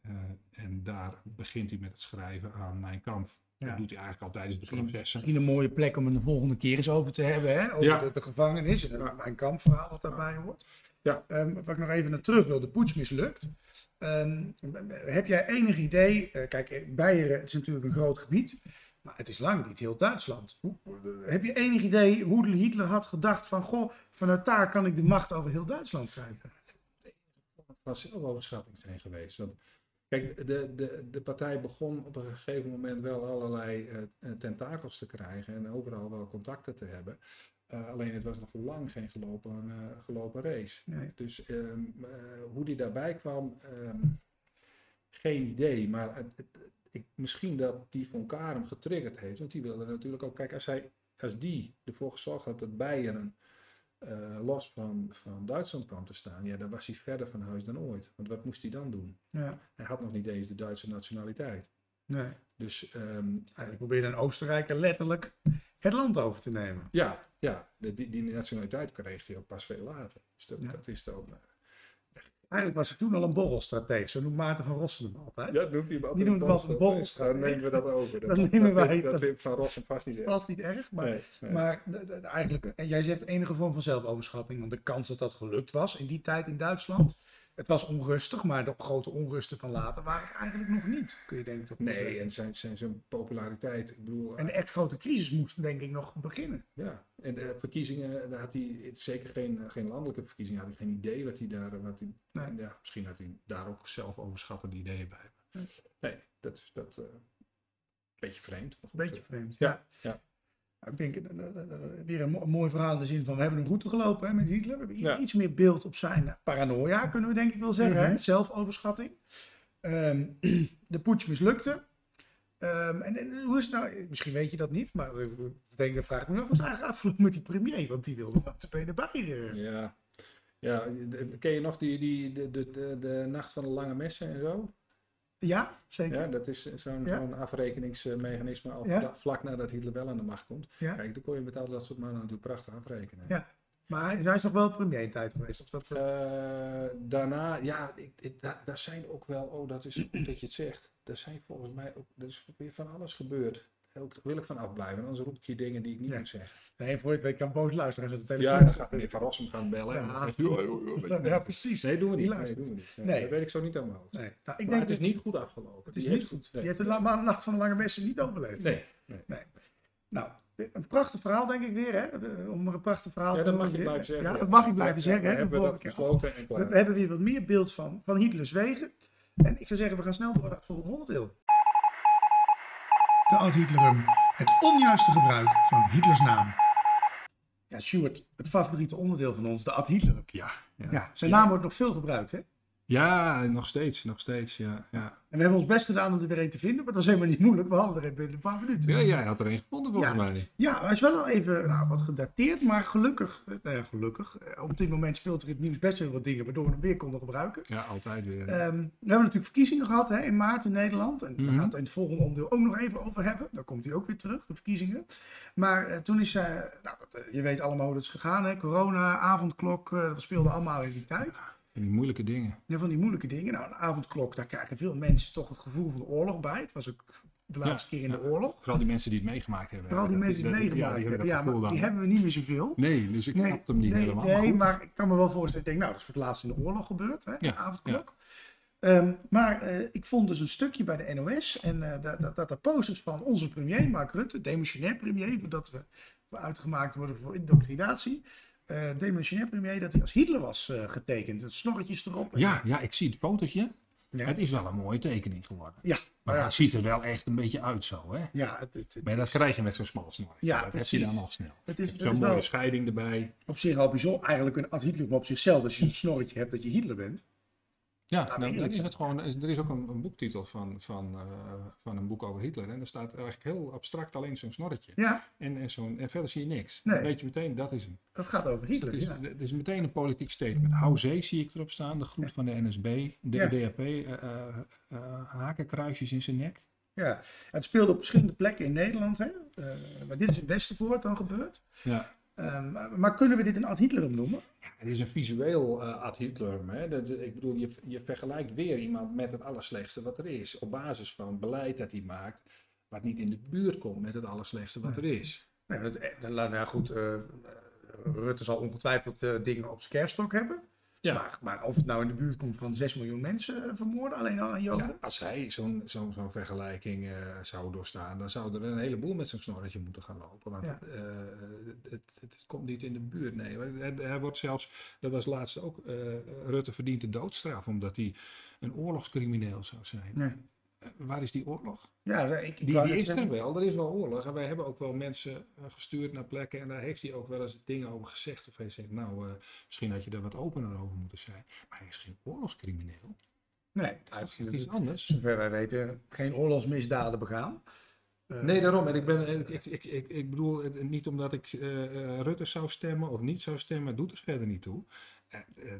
eh, en daar begint hij met het schrijven aan Mijn Kamp. Ja. Dat doet hij eigenlijk al tijdens de processen. Misschien een mooie plek om het de volgende keer eens over te hebben. Hè? Over Ja. de, de gevangenis en mijn kampverhaal wat daarbij hoort. Ja. Ehm, waar ik nog even naar terug wil. De poets mislukt. Ehm, heb jij enig idee? eh, kijk, Beieren het is natuurlijk een groot gebied. Maar het is lang niet heel Duitsland. Heb je enig idee hoe Hitler had gedacht van... Goh, vanuit daar kan ik de macht over heel Duitsland krijgen? van zelfoverschatting zijn geweest. Want kijk, de, de, de partij begon op een gegeven moment wel allerlei eh, tentakels te krijgen en overal wel contacten te hebben. Eh, alleen het was nog lang geen gelopen, eh, gelopen race. Nee. Dus ehm, eh, hoe die daarbij kwam, ehm, geen idee. Maar het, het- ik, misschien dat die von Karem getriggerd heeft. Want die wilde natuurlijk ook, kijk, als, hij, als die ervoor gezorgd had dat Beieren los van, van Duitsland kwam te staan, ja, dan was hij verder van huis dan ooit. Want wat moest hij dan doen? Ja, Hij had nog niet eens de Duitse nationaliteit. nee. Dus ehm, Eigenlijk probeerde een Oostenrijker letterlijk het land over te nemen. ja, ja de, die, die nationaliteit kreeg hij ook pas veel later. Dus dat, Ja. dat is ook. Eigenlijk was er toen al een borrelstrateeg. Zo noemt Maarten van Rossum hem altijd. Ja, noemt hij Die noemt hem altijd een borrelstraat. Dan nemen we dat over. Dat nemen wij. Dat, dat Van Rossum vast niet echt. was niet erg, maar, Nee, nee. maar eigenlijk, en jij zegt enige vorm van zelfoverschatting, want de kans dat dat gelukt was in die tijd in Duitsland, het was onrustig, maar de grote onrusten van later waren er eigenlijk nog niet, kun je denk ik toch Nee, zeggen. en zijn, zijn, zijn populariteit, ik bedoel, En de echt grote crisis moest denk ik nog beginnen. ja. En de verkiezingen, daar had hij zeker geen, geen landelijke verkiezingen, had hij geen idee wat hij daar, wat hij, Nee. ja, misschien had hij daar ook zelf overschattende ideeën bij. Nee, dat is dat, eh beetje vreemd. goed, Beetje eh, vreemd. Ja, Ja. ja. Ik denk eh, eh, eh, weer een mo- mooi verhaal in de zin van we hebben een route gelopen hè, met Hitler. We hebben Ja. iets meer beeld op zijn paranoia, kunnen we denk ik wel zeggen. hè? Mhm. Zelfoverschatting. Ehm, de putsch mislukte. Ehm, en, en hoe is het nou? Misschien weet je dat niet, maar ik denk, dan vraag ik me af, het eigenlijk afgelopen met die premier? Want die wilde op de benen bij. Ja, ja ken je nog die, die, de, de, de, de nacht van de lange messen en zo? Ja, zeker. Ja, dat is zo'n Ja. afrekeningsmechanisme al Ja. vlak nadat Hitler wel aan de macht komt. Ja. Kijk, dan kon je met al dat soort mannen natuurlijk prachtig afrekenen. Ja. Maar hij, is nog wel premier tijd geweest. Of dat, Eh, daarna, ja, ik, ik, daar, daar zijn ook wel, oh dat is goed dat je het zegt. Er zijn volgens mij ook, er is weer van alles gebeurd. Ook wil ik van afblijven, anders roep ik je dingen die ik niet Ja. moet zeggen. nee, voor je het weet kan boos luisteren. Als het Ja, telefoon dan gaat meneer Van Rossum gaan bellen. en Ja. dan zegt hij, "Oh, oh, oh, weet je Ja, wel." precies. Nee, doen we niet. Nee, luistert. doen we niet. Nee, Nee. Dat weet ik zo niet aan mijn hoofd. Nee. Nou, ik maar denk het is niet goed afgelopen. Het is niet goed. nee. Je hebt de la- nacht van de lange messen niet overleefd. Nee, nee. Nou, een prachtig verhaal denk ik weer, hè? De- Om een prachtig verhaal Ja, te dat mag je weer. blijven zeggen. Ja, ja. dat mag je blijven Ja, zeggen. hè, de hebben we dat volgende keer. besloten en We, klaar. we hebben weer wat meer beeld van, van Hitlers wegen. En ik zou zeggen, we gaan snel door naar het volgende onderdeel. De ad Hitlerum, het onjuiste gebruik van Hitlers naam. Ja, Stuart, het favoriete onderdeel van ons, de Ad Hitler. Ja, Ja, zijn naam wordt nog veel gebruikt, hè? Ja, nog steeds, nog steeds, ja. ja. En we hebben ons best gedaan om er weer een te vinden, maar dat is helemaal niet moeilijk. We hadden er een binnen een paar minuten. Ja, jij had er een gevonden volgens Ja. mij. Ja, hij is wel al even nou, wat gedateerd, maar gelukkig, eh, nou ja, gelukkig. eh, Op dit moment speelt er in het nieuws best wel wat dingen waardoor we hem weer konden gebruiken. Ja, altijd weer. Ehm, we hebben natuurlijk verkiezingen gehad hè, in maart in Nederland. En we Mhm. gaan het in het volgende onderdeel ook nog even over hebben. Daar komt hij ook weer terug, de verkiezingen. Maar eh, toen is, eh, nou, dat, je weet allemaal hoe dat is gegaan. Hè? Corona, avondklok, dat speelde allemaal in die tijd. En die moeilijke dingen. Ja, van die moeilijke dingen. Nou, een avondklok, daar krijgen veel mensen toch het gevoel van de oorlog bij. Het was ook de laatste keer in ja. de oorlog. Vooral die mensen die het meegemaakt hebben. Vooral die Dat- mensen die het meegemaakt ja, hebben. Ja, maar die hebben we niet meer zoveel. Nee, dus ik snap hem niet nee, helemaal. Nee, maar ik kan me wel voorstellen. Ik denk, nou, dat is voor het laatst in de oorlog gebeurd, hè, de avondklok. Ehm, maar eh, ik vond dus een stukje bij de NOS en eh, dat, dat, dat er posters van onze premier, Mark Rutte, demissionair premier, voordat we, we uitgemaakt worden voor indoctrinatie. Demissionair premier, dat hij als Hitler was eh, getekend. Het snorretjes erop. En- Ja, ja, ik zie het fotootje. ja. Het is wel een mooie tekening geworden. ja, Maar ja, het ziet er wel echt een beetje uit zo, hè? ja, het, het, het Maar dat is- krijg je met zo'n smal snorretje. Ja, dat heb je dan al snel. het is, Zo'n mooie wel scheiding erbij. op zich al bijzonder. Eigenlijk een ad Hitler op zichzelf. Als je een snorretje hebt dat je Hitler bent. Ja, nou, dan is het gewoon, is- er is ook een, een boektitel van, van, eh, van een boek over Hitler. En daar staat eigenlijk heel abstract alleen zo'n snorretje. Ja, En, en, zo'n, en verder zie je niks. Nee. Dan weet je meteen, dat is hem. dat gaat over Het Hitler. is, ja. het is meteen een politiek statement. Hou zee zie ik erop staan. De groet van de NSB. De Ja. DAP. eh, eh, eh, hakenkruisjes in zijn nek. Ja, het speelde op verschillende plekken in Nederland. Hè? Maar dit is in Westervoort dan gebeurd. Ja. Ehm, maar- kunnen we dit een ad Hitlerum noemen? Het is een visueel eh, ad Hitler. Hè? Dat, ik bedoel, je, je vergelijkt weer iemand met het allerslechtste wat er is. Op basis van beleid dat hij maakt. Wat niet in de buurt komt met het allerslechtste wat er is. Nee, dat, eh, nou, nou ja, goed, eh, Rutte zal ongetwijfeld dingen op zijn kerfstok hebben. Ja. Maar, maar of het nou in de buurt komt van 6 miljoen mensen eh, vermoorden, alleen al aan Joden. Ja, als hij zo'n zo'n zo'n vergelijking eh, zou doorstaan, dan zou er een heleboel met zijn snorretje moeten gaan lopen. Want Ja. eh, het, het, het komt niet in de buurt. Nee, hij, hij wordt zelfs, dat was laatst ook, Rutte verdient de doodstraf omdat hij een oorlogscrimineel zou zijn. Nee. Waar is die oorlog? Ja, ik, ik Die, is er wel, er is wel oorlog. En wij hebben ook wel mensen eh, gestuurd naar plekken en daar heeft hij ook wel eens dingen over gezegd. Of hij zegt, nou, eh, misschien had je daar wat opener over moeten zijn. Maar hij is geen oorlogscrimineel. Nee, heeft heeft iets anders. zover wij weten, geen oorlogsmisdaden begaan. Eh, Nee, daarom. En ik, ben, ik, ik, ik, ik, bedoel, niet omdat ik eh, Rutte zou stemmen of niet zou stemmen, doet het verder niet toe.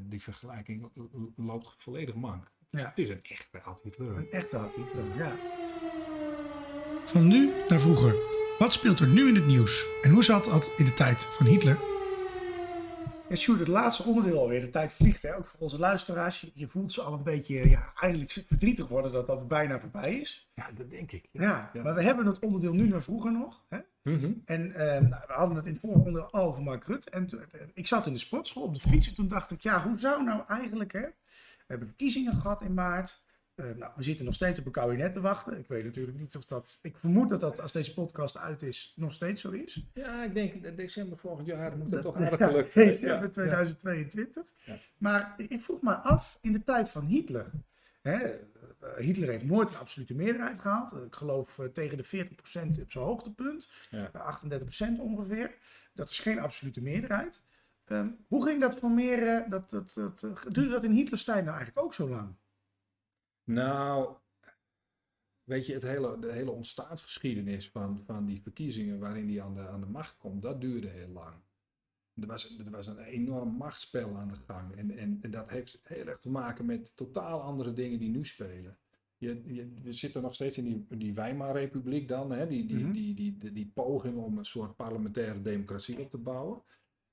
Die vergelijking loopt volledig mank. Ja. Het is een echte ad Hitler. Een echte ad Hitlerum, ja. Van nu naar vroeger. Wat speelt er nu in het nieuws? En hoe zat dat in de tijd van Hitler? Ja, Sjoerd, het laatste onderdeel alweer. De tijd vliegt, hè? ook voor onze luisteraars. Je, je voelt ze al een beetje ja, eigenlijk verdrietig worden dat dat bijna voorbij is. Ja, dat denk ik. Ja, maar we hebben het onderdeel nu naar vroeger nog. Hè? Mhm. En eh, nou, we hadden het in het vorige onderdeel al over Mark Rutte. En eh, ik zat in de sportschool op de fiets en toen dacht ik, ja, hoe zou nou eigenlijk, hè? We hebben verkiezingen gehad in maart. Eh, nou, we zitten nog steeds op een kabinet te wachten. Ik weet natuurlijk niet of dat. Ik vermoed dat dat als deze podcast uit is, nog steeds zo is. Ja, ik denk dat december volgend jaar moet het toch aardig gelukt december Ja. 2022. Ja. Maar ik vroeg me af, in de tijd van Hitler. Hè, eh, Hitler heeft nooit een absolute meerderheid gehaald. Ik geloof eh, tegen de 40% op zijn hoogtepunt. Ja. Eh, 38% ongeveer. Dat is geen absolute meerderheid. Ehm, hoe ging dat formeren? Dat, dat, dat, eh, duurde dat in Hitlers tijd nou eigenlijk ook zo lang? Nou, weet je, het hele, de hele ontstaansgeschiedenis van, van die verkiezingen waarin hij aan de, aan de macht komt, dat duurde heel lang. Er was, er was een enorm machtsspel aan de gang. En, en, en dat heeft heel erg te maken met totaal andere dingen die nu spelen. Je, je, we zitten nog steeds in die, die Weimar-republiek dan, hè? Die, die, Mhm. die, die, die, die poging om een soort parlementaire democratie op te bouwen.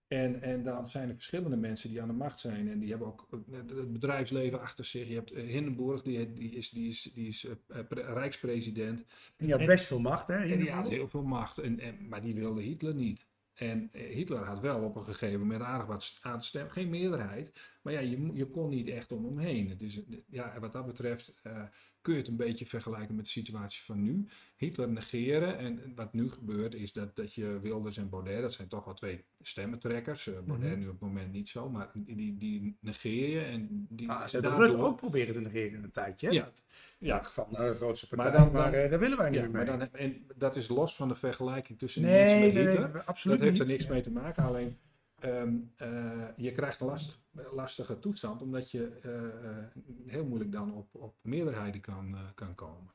En, en dan zijn er verschillende mensen die aan de macht zijn. En die hebben ook eh, het bedrijfsleven achter zich. Je hebt eh, Hindenburg, die, die is, die is, die is eh, pre- rijkspresident. En die had En- best veel macht, hè? En die Hindenburg? had heel veel macht. En, en, maar die wilde Hitler niet. En Hitler had wel op een gegeven moment aardig wat aan stem. Geen meerderheid, Maar ja, je, je kon niet echt om hem heen. Het is, ja, wat dat betreft eh, kun je het een beetje vergelijken met de situatie van nu. Hitler negeren. En wat nu gebeurt is dat, dat je Wilders en Baudet, dat zijn toch wel twee stemmentrekkers. Eh, Baudet Mhm. nu op het moment niet zo, maar die, die negeer je. En die, Ah, ze hebben daardoor- Rutte ook proberen te negeren een tijdje. hè? Ja. Dat- Ja, Van nou, de grootste Maar partij, maar, dan- dan- eh, daar willen wij niet ja, meer maar mee. dan, en dat is los van de vergelijking tussen nee, mensen met nee, Hitler. absoluut dat heeft er niks Ja. mee te maken. Alleen ehm, eh, je krijgt een lastig, lastige toestand, omdat je eh, eh, heel moeilijk dan op, op meerderheden kan, kan komen.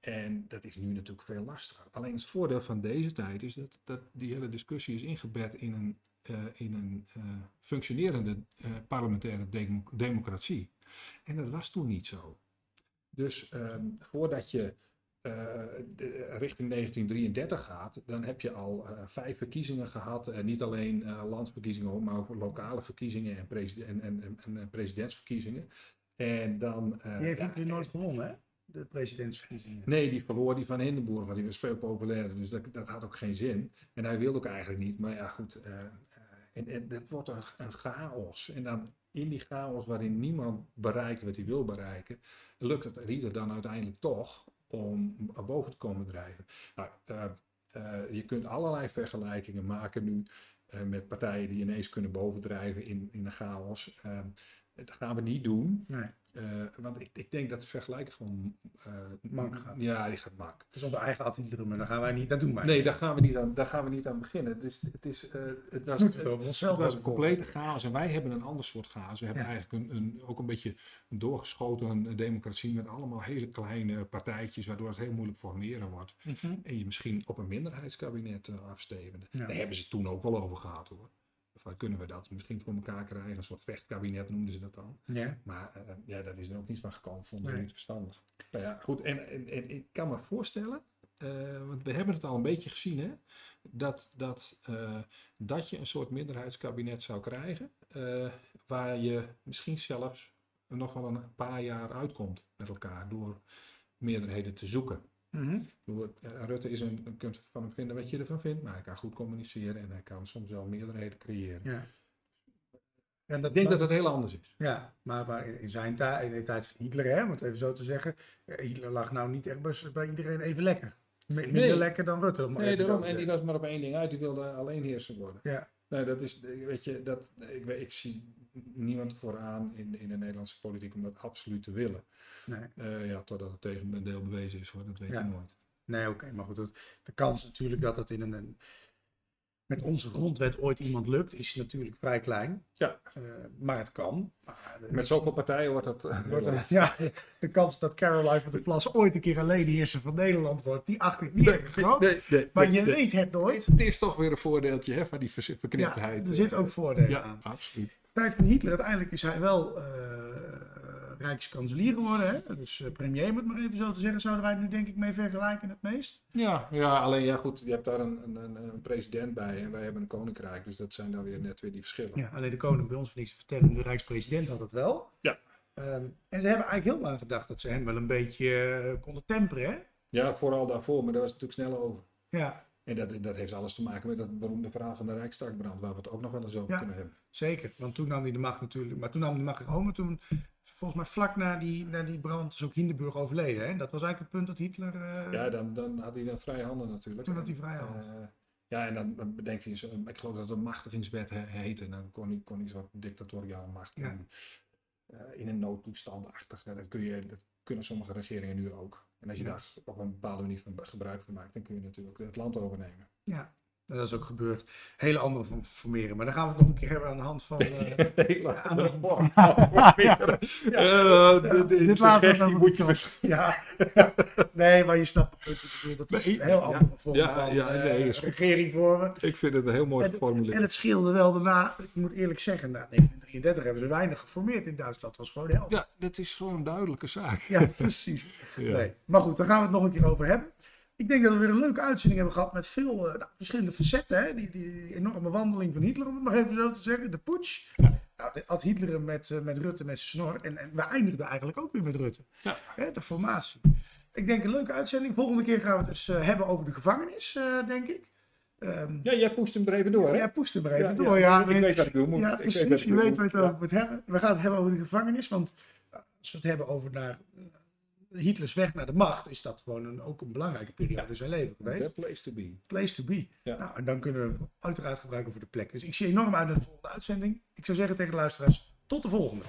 En dat is nu natuurlijk veel lastiger. Alleen het voordeel van deze tijd is dat, dat die hele discussie is ingebed in een, in een functionerende parlementaire demo- democratie. En dat was toen niet zo. Dus ehm, voordat je eh, de- richting 1933 gaat, dan heb je al eh, vijf verkiezingen gehad. En niet alleen eh, landsverkiezingen, maar ook lokale verkiezingen en, en, en, en, en, eh, presidentsverkiezingen. En dan. eh, Die heeft ja, Hitler nooit gewonnen, hè? De presidentsverkiezingen. Nee, die verloor die van Hindenburg, want die was veel populairder. Dus dat, dat had ook geen zin. En hij wilde ook eigenlijk niet. Maar ja, goed. eh, eh, en, en het wordt een, een chaos. En dan in die chaos waarin niemand bereikt wat hij wil bereiken, lukt het Rieter dan uiteindelijk toch om boven te komen drijven. Nou, eh, eh, je kunt allerlei vergelijkingen maken nu eh, met partijen die ineens kunnen bovendrijven in, in de chaos. Dat gaan we niet doen. Nee. Eh, want ik, ik denk dat de vergelijking gewoon... eh, Mank gaat. Ja, die gaat. Het is onze eigen Ad Hitler, maar daar gaan wij niet, dat doen wij. Nee, daar gaan we niet aan, daar gaan we niet aan beginnen. Het, is, het, is, eh, het was, het het, over onszelf was een complete chaos en wij hebben een ander soort chaos. We hebben Ja. eigenlijk een, een, ook een beetje een doorgeschoten democratie met allemaal hele kleine partijtjes, waardoor het heel moeilijk formeren wordt. Mhm. En je misschien op een minderheidskabinet afstevende. Ja. Daar hebben ze het toen ook wel over gehad hoor. Van, kunnen we dat misschien voor elkaar krijgen? Een soort vechtkabinet noemden ze dat dan. Ja. Maar eh, ja, dat is er ook niet van gekomen. Vonden ze Nee. niet verstandig. Nou ja, goed. En, en, en ik kan me voorstellen, eh, want we hebben het al een beetje gezien, hè, dat, dat, eh, dat je een soort minderheidskabinet zou krijgen, waar je misschien zelfs nog wel een paar jaar uitkomt met elkaar door meerderheden te zoeken. Mhm. Bedoel, eh, Rutte is een, je kunt van hem vinden wat je ervan vindt, maar hij kan goed communiceren en hij kan soms wel meerderheden creëren. Ja. En dat, Ik denk maar- dat het heel anders is. Ja, maar, maar in zijn tijd, in de tijd van Hitler, hè, om het even zo te zeggen, eh, Hitler lag nou niet echt bij, bij iedereen even lekker. M- Minder Nee. lekker dan Rutte. Nee, daarom. En die was maar op één ding uit. Die wilde alleen heerser worden. Ja. Nee, dat is, weet je, dat, ik, weet- ik zie niemand vooraan in, in de Nederlandse politiek om dat absoluut te willen. Nee, Eh, ja, totdat het tegendeel bewezen is, hoor. Dat weet Ja. je nooit. nee oké, maar goed. het- De kans natuurlijk dat het in een- met onze grondwet ooit iemand lukt, is natuurlijk vrij klein. Ja. Eh, maar het kan. Er Met is- zoveel partijen wordt dat... eh, wordt er- ja, de kans dat Caroline van der Plas ooit een keer alleen heerser van Nederland wordt, die acht ik niet groot. nee, nee, maar je weet het nooit. Het is toch weer een voordeeltje hè, van die vers- Ja, verkniptheid. er zit ook voordelen Ja, aan. absoluut. de tijd van Hitler, uiteindelijk is hij wel eh rijkskanselier geworden. Hè? Dus eh, premier, moet maar even zo te zeggen, zouden wij het nu denk ik mee vergelijken het meest. Ja, ja, alleen ja goed, je hebt daar een, een, een, president bij en wij hebben een koninkrijk. Dus dat zijn dan weer net weer die verschillen. Ja, alleen de koning bij ons voor niks te vertellen, de rijkspresident had het wel. Ja. Ehm, en ze hebben eigenlijk heel lang gedacht dat ze hem wel een beetje eh, konden temperen. Hè? Ja, vooral daarvoor, maar daar was het natuurlijk snel over. Ja, En dat, dat heeft alles te maken met dat beroemde verhaal van de Rijkstakbrand, waar we het ook nog wel eens over Ja. kunnen hebben. zeker. Want toen nam hij de macht natuurlijk, maar toen nam hij de macht. Maar toen, volgens mij vlak na die, na die brand, is ook Hindenburg overleden. Hè? Dat was eigenlijk het punt dat Hitler... eh, Ja, dan, dan had hij dan vrije handen natuurlijk. Toen had hij vrije hand. Eh, ja, en dan bedenkt hij, zo- ik geloof dat het een machtigingswet he- heette. En dan kon hij, kon hij zo'n dictatoriale macht Ja. Eh, in een noodtoestandachtig. Ja, dat, kun je, dat kunnen sommige regeringen nu ook. En als je Ja. daar op een bepaalde manier van gebruik van maakt, dan kun je natuurlijk het land overnemen. ja, dat is ook gebeurd. Hele andere van formeren. Maar dan gaan we het nog een keer hebben aan de hand van... eh, Hele andere andere Ja. Eh, de- de dit laten we moet je misschien- Ja, nee, maar je snapt het dat is een heel ja, andere vorm ja, van ja, eh, nee, is goed. regering voeren. Ik vind het een heel mooi geformuleerd. en het scheelde wel daarna, ik moet eerlijk zeggen, na 1933 hebben ze weinig geformeerd in Duitsland. Dat was gewoon de helft. Ja, dat is gewoon een duidelijke zaak. Ja, precies. Ja. Nee. Maar goed, daar gaan we het nog een keer over hebben. Ik denk dat we weer een leuke uitzending hebben gehad met veel eh, nou, verschillende facetten. Hè? Die, die, enorme wandeling van Hitler, om het maar even zo te zeggen. De putsch. Nou, de- had Hitler met, eh, met Rutte met zijn snor. En, en we eindigden eigenlijk ook weer met Rutte. Ja. Hè, de formatie. Ik denk een leuke uitzending. Volgende keer gaan we het dus eh, hebben over de gevangenis, denk ik. Ehm, Ja, jij poest hem er even door, hè? ja, poest hem er even Ja, door. ja, Ja, ik weet wat ik doe. Moet, ja, ik weet precies. wat ik Je doe. weet waar je het Ja. over moet hebben. We gaan het hebben over de gevangenis. Want als we het hebben over naar, Hitlers weg naar de macht is dat gewoon een, ook een belangrijke periode in zijn leven geweest. Place to be. Place to be. Nou, en dan kunnen we hem uiteraard gebruiken voor de plek. Dus ik zie enorm uit naar de volgende uitzending. Ik zou zeggen tegen de luisteraars, tot de volgende.